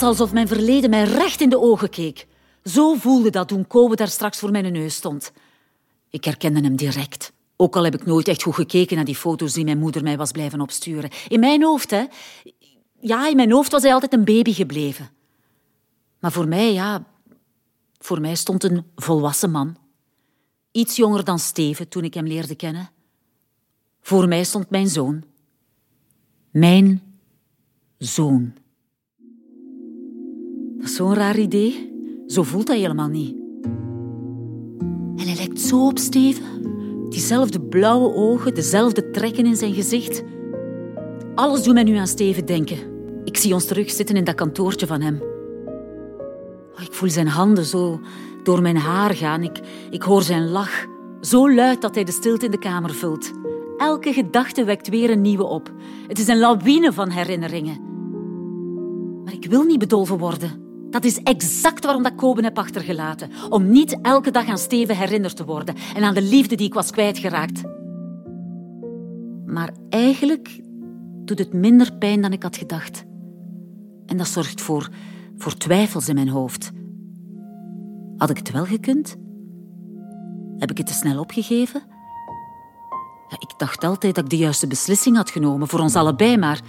was alsof mijn verleden mij recht in de ogen keek. Zo voelde dat toen Kobe daar straks voor mijn neus stond. Ik herkende hem direct. Ook al heb ik nooit echt goed gekeken naar die foto's die mijn moeder mij was blijven opsturen. In mijn hoofd, hè. Ja, in mijn hoofd was hij altijd een baby gebleven. Maar voor mij, ja... Voor mij stond een volwassen man. Iets jonger dan Steven toen ik hem leerde kennen. Voor mij stond mijn zoon. Mijn zoon. Dat is zo'n raar idee. Zo voelt hij helemaal niet. En hij lijkt zo op Steven. Diezelfde blauwe ogen, dezelfde trekken in zijn gezicht. Alles doet mij nu aan Steven denken. Ik zie ons terugzitten in dat kantoortje van hem. Oh, ik voel zijn handen zo door mijn haar gaan. Ik, ik hoor zijn lach. Zo luid dat hij de stilte in de kamer vult. Elke gedachte wekt weer een nieuwe op. Het is een lawine van herinneringen. Maar ik wil niet bedolven worden. Dat is exact waarom ik Koben heb achtergelaten. Om niet elke dag aan Steven herinnerd te worden en aan de liefde die ik was kwijtgeraakt. Maar eigenlijk doet het minder pijn dan ik had gedacht. En dat zorgt voor, voor twijfels in mijn hoofd. Had ik het wel gekund? Heb ik het te snel opgegeven? Ik dacht altijd dat ik de juiste beslissing had genomen voor ons allebei, maar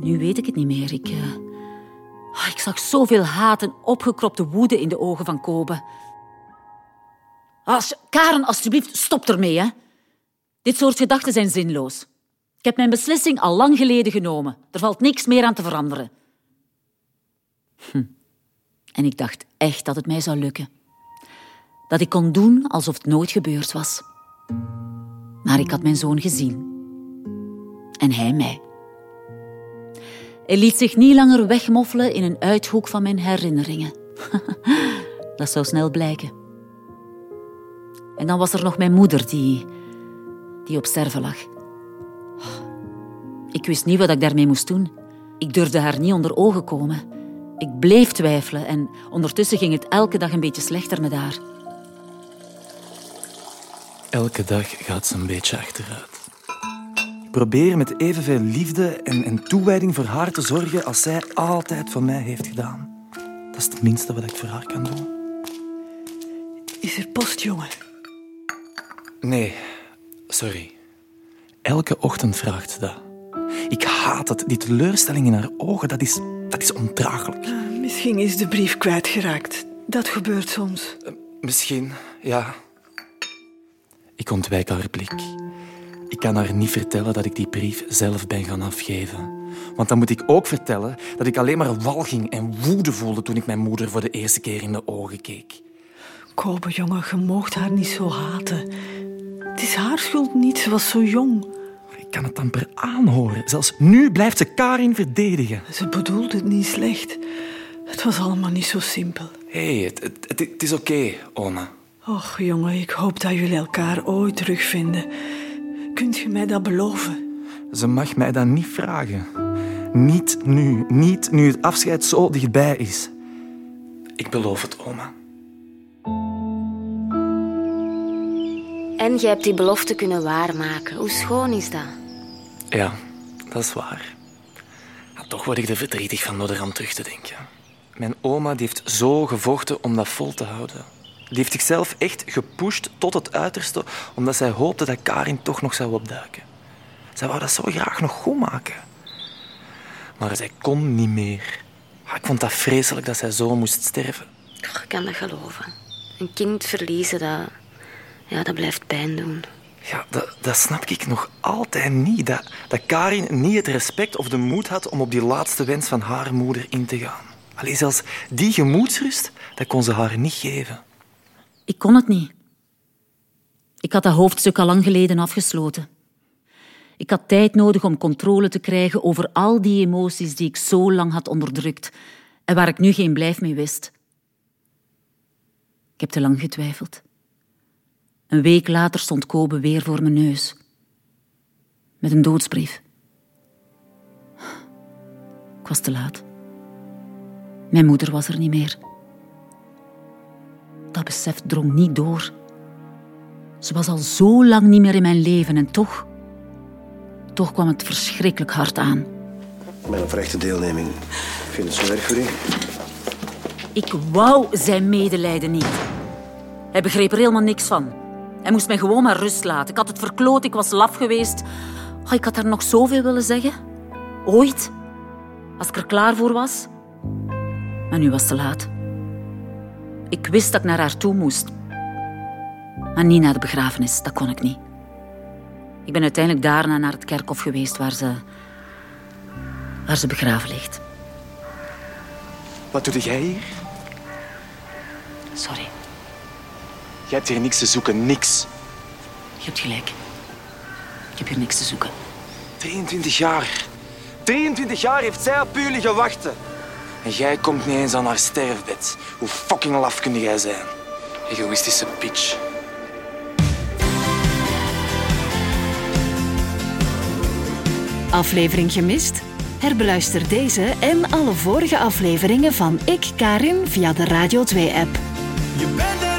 nu weet ik het niet meer. Ik, uh... ik zag zoveel haat en opgekropte woede in de ogen van Kobe. Als, Karen, alsjeblieft, stop ermee. Hè. Dit soort gedachten zijn zinloos. Ik heb mijn beslissing al lang geleden genomen. Er valt niks meer aan te veranderen. Hm. En ik dacht echt dat het mij zou lukken. Dat ik kon doen alsof het nooit gebeurd was. Maar ik had mijn zoon gezien. En hij mij. Hij liet zich niet langer wegmoffelen in een uithoek van mijn herinneringen. dat zou snel blijken. En dan was er nog mijn moeder die, die op sterven lag. Ik wist niet wat ik daarmee moest doen. Ik durfde haar niet onder ogen komen. Ik bleef twijfelen en ondertussen ging het elke dag een beetje slechter met haar. Elke dag gaat ze een beetje achteruit. Probeer met evenveel liefde en, en toewijding voor haar te zorgen als zij altijd voor mij heeft gedaan. Dat is het minste wat ik voor haar kan doen. Is er post, jongen? Nee, sorry. Elke ochtend vraagt ze dat. Ik haat het. Die teleurstelling in haar ogen, dat is, dat is ondraaglijk. Ah, misschien is de brief kwijtgeraakt. Dat gebeurt soms. Uh, misschien, ja. Ik ontwijk haar blik. Ik kan haar niet vertellen dat ik die brief zelf ben gaan afgeven. Want dan moet ik ook vertellen dat ik alleen maar walging en woede voelde toen ik mijn moeder voor de eerste keer in de ogen keek. Kobe, jongen, je moogt haar niet zo haten. Het is haar schuld niet, ze was zo jong. Ik kan het amper aanhoren. Zelfs nu blijft ze Karin verdedigen. Ze bedoelde het niet slecht. Het was allemaal niet zo simpel. Hé, hey, het, het, het, is oké, okay, oma. Och, jongen, ik hoop dat jullie elkaar ooit terugvinden. Kunt je mij dat beloven? Ze mag mij dat niet vragen. Niet nu. Niet nu het afscheid zo dichtbij is. Ik beloof het, oma. En je hebt die belofte kunnen waarmaken. Hoe schoon is dat? Ja, dat is waar. toch word ik er verdrietig van door eraan terug te denken. Mijn oma die heeft zo gevochten om dat vol te houden. Die heeft zichzelf echt gepusht tot het uiterste, omdat zij hoopte dat Karin toch nog zou opduiken. Zij wou dat zo graag nog goed maken. Maar zij kon niet meer. Ah, ik vond dat vreselijk dat zij zo moest sterven. Ik kan dat geloven. Een kind verliezen, dat, ja, dat blijft pijn doen. Ja, dat, dat snap ik nog altijd niet. Dat, dat Karin niet het respect of de moed had om op die laatste wens van haar moeder in te gaan. Alleen zelfs die gemoedsrust, dat kon ze haar niet geven. Ik kon het niet. Ik had dat hoofdstuk al lang geleden afgesloten. Ik had tijd nodig om controle te krijgen over al die emoties die ik zo lang had onderdrukt en waar ik nu geen blijf mee wist. Ik heb te lang getwijfeld. Een week later stond Kobe weer voor mijn neus. Met een doodsbrief. Ik was te laat. Mijn moeder was er niet meer. Dat besef drong niet door. Ze was al zo lang niet meer in mijn leven en toch, toch kwam het verschrikkelijk hard aan. Met een verrechte deelneming vind het zo erg voor u. Ik wou zijn medelijden niet. Hij begreep er helemaal niks van. Hij moest mij gewoon maar rust laten. Ik had het verkloot, ik was laf geweest. Oh, ik had haar nog zoveel willen zeggen. Ooit. Als ik er klaar voor was. Maar nu was het te laat. Ik wist dat ik naar haar toe moest. Maar niet naar de begrafenis, dat kon ik niet. Ik ben uiteindelijk daarna naar het kerkhof geweest waar ze, waar ze begraven ligt. Wat doe jij hier? Sorry, Jij hebt hier niks te zoeken, niks. je hebt gelijk. Ik heb hier niks te zoeken. 23 jaar. 23 jaar heeft zij op u liggen wachten. En jij komt niet eens aan haar sterfbed. Hoe fucking laf kun jij zijn? Egoïstische bitch. Aflevering gemist? Herbeluister deze en alle vorige afleveringen van Ik Karin via de Radio 2-app. Je bent